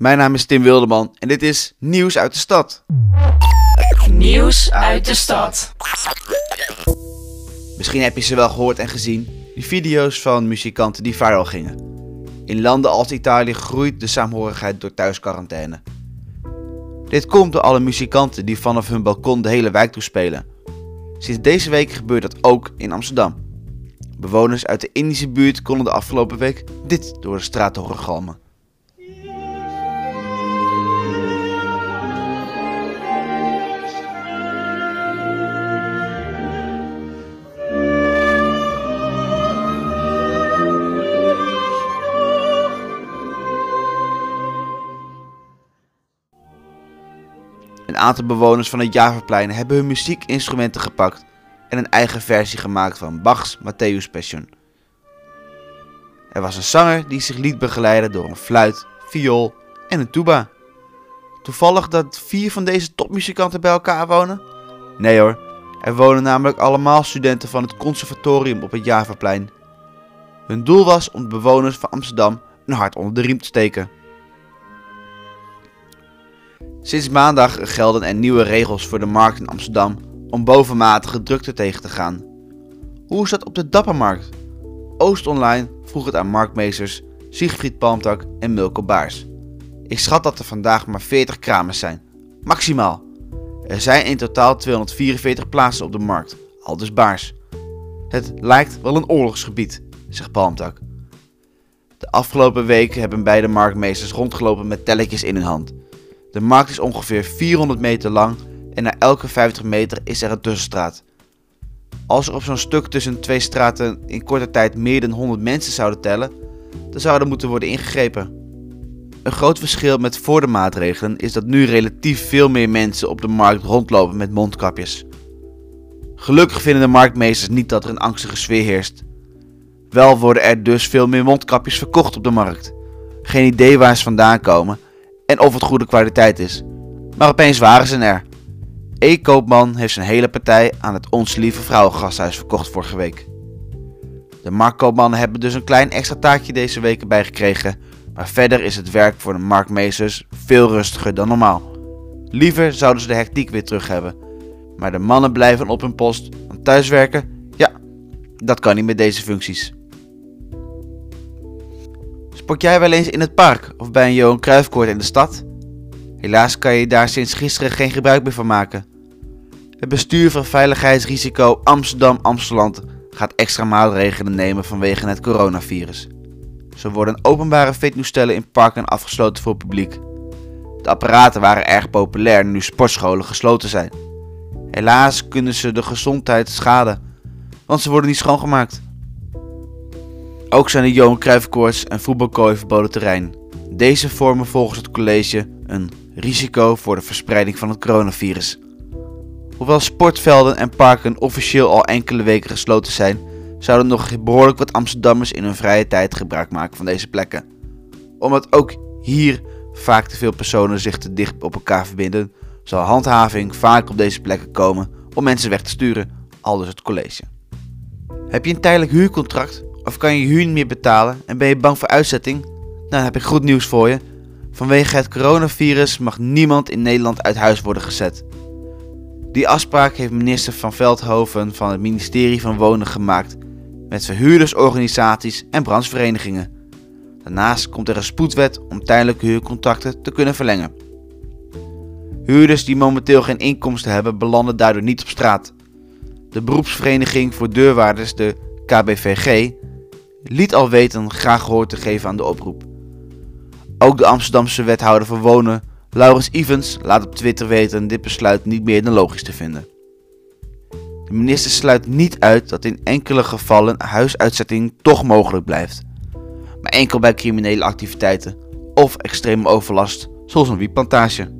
Mijn naam is Tim Wilderman en dit is Nieuws uit de Stad. Nieuws uit de stad. Misschien heb je ze wel gehoord en gezien, die video's van muzikanten die viral gingen. In landen als Italië groeit de saamhorigheid door thuisquarantaine. Dit komt door alle muzikanten die vanaf hun balkon de hele wijk toespelen. Sinds deze week gebeurt dat ook in Amsterdam. Bewoners uit de Indische buurt konden de afgelopen week dit door de straat horen galmen. Een aantal bewoners van het Javaplein hebben hun muziekinstrumenten gepakt en een eigen versie gemaakt van Bach's Matthäus Passion. Er was een zanger die zich liet begeleiden door een fluit, viool en een tuba. Toevallig dat vier van deze topmuzikanten bij elkaar wonen? Nee hoor, er wonen namelijk allemaal studenten van het conservatorium op het Javaplein. Hun doel was om de bewoners van Amsterdam een hart onder de riem te steken. Sinds maandag gelden er nieuwe regels voor de markt in Amsterdam om bovenmatige drukte tegen te gaan. Hoe is dat op de Dappermarkt? Oost Online vroeg het aan marktmeesters Siegfried Palmtak en Milko Baars. Ik schat dat er vandaag maar 40 kramers zijn. Maximaal. Er zijn in totaal 244 plaatsen op de markt, aldus Baars. Het lijkt wel een oorlogsgebied, zegt Palmtak. De afgelopen weken hebben beide marktmeesters rondgelopen met telletjes in hun hand. De markt is ongeveer 400 meter lang en na elke 50 meter is er een tussenstraat. Als er op zo'n stuk tussen twee straten in korte tijd meer dan 100 mensen zouden tellen, dan zou er moeten worden ingegrepen. Een groot verschil met voor de maatregelen is dat nu relatief veel meer mensen op de markt rondlopen met mondkapjes. Gelukkig vinden de marktmeesters niet dat er een angstige sfeer heerst. Wel worden er dus veel meer mondkapjes verkocht op de markt. Geen idee waar ze vandaan komen en of het goede kwaliteit is. Maar opeens waren ze er. E-koopman heeft zijn hele partij aan het Ons Lieve Vrouwengasthuis verkocht vorige week. De marktkoopmannen hebben dus een klein extra taakje deze week erbij gekregen, maar verder is het werk voor de marktmeesters veel rustiger dan normaal. Liever zouden ze de hectiek weer terug hebben, maar de mannen blijven op hun post, want thuiswerken, ja, dat kan niet met deze functies. Sport jij wel eens in het park of bij een Johan Cruijffkoord in de stad? Helaas kan je daar sinds gisteren geen gebruik meer van maken. Het bestuur van veiligheidsrisico Amsterdam-Amsteland gaat extra maatregelen nemen vanwege het coronavirus. Zo worden openbare fitnesstoestellen in parken afgesloten voor publiek. De apparaten waren erg populair nu sportscholen gesloten zijn. Helaas kunnen ze de gezondheid schaden, want ze worden niet schoongemaakt. Ook zijn de Johan en voetbalkooi verboden terrein. Deze vormen volgens het college een risico voor de verspreiding van het coronavirus. Hoewel sportvelden en parken officieel al enkele weken gesloten zijn, zouden nog behoorlijk wat Amsterdammers in hun vrije tijd gebruik maken van deze plekken. Omdat ook hier vaak te veel personen zich te dicht op elkaar verbinden, zal handhaving vaak op deze plekken komen om mensen weg te sturen, aldus het college. Heb je een tijdelijk huurcontract of kan je huur niet meer betalen en ben je bang voor uitzetting? Nou, dan heb ik goed nieuws voor je. Vanwege het coronavirus mag niemand in Nederland uit huis worden gezet. Die afspraak heeft minister van Veldhoven van het ministerie van Wonen gemaakt met verhuurdersorganisaties en brancheverenigingen. Daarnaast komt er een spoedwet om tijdelijke huurcontracten te kunnen verlengen. Huurders die momenteel geen inkomsten hebben belanden daardoor niet op straat. De beroepsvereniging voor deurwaarders, de KBVG, liet al weten graag gehoor te geven aan de oproep. Ook de Amsterdamse wethouder voor wonen, Laurens Evans, laat op Twitter weten dit besluit niet meer dan logisch te vinden. De minister sluit niet uit dat in enkele gevallen huisuitzetting toch mogelijk blijft, maar enkel bij criminele activiteiten of extreme overlast, zoals een wietplantage.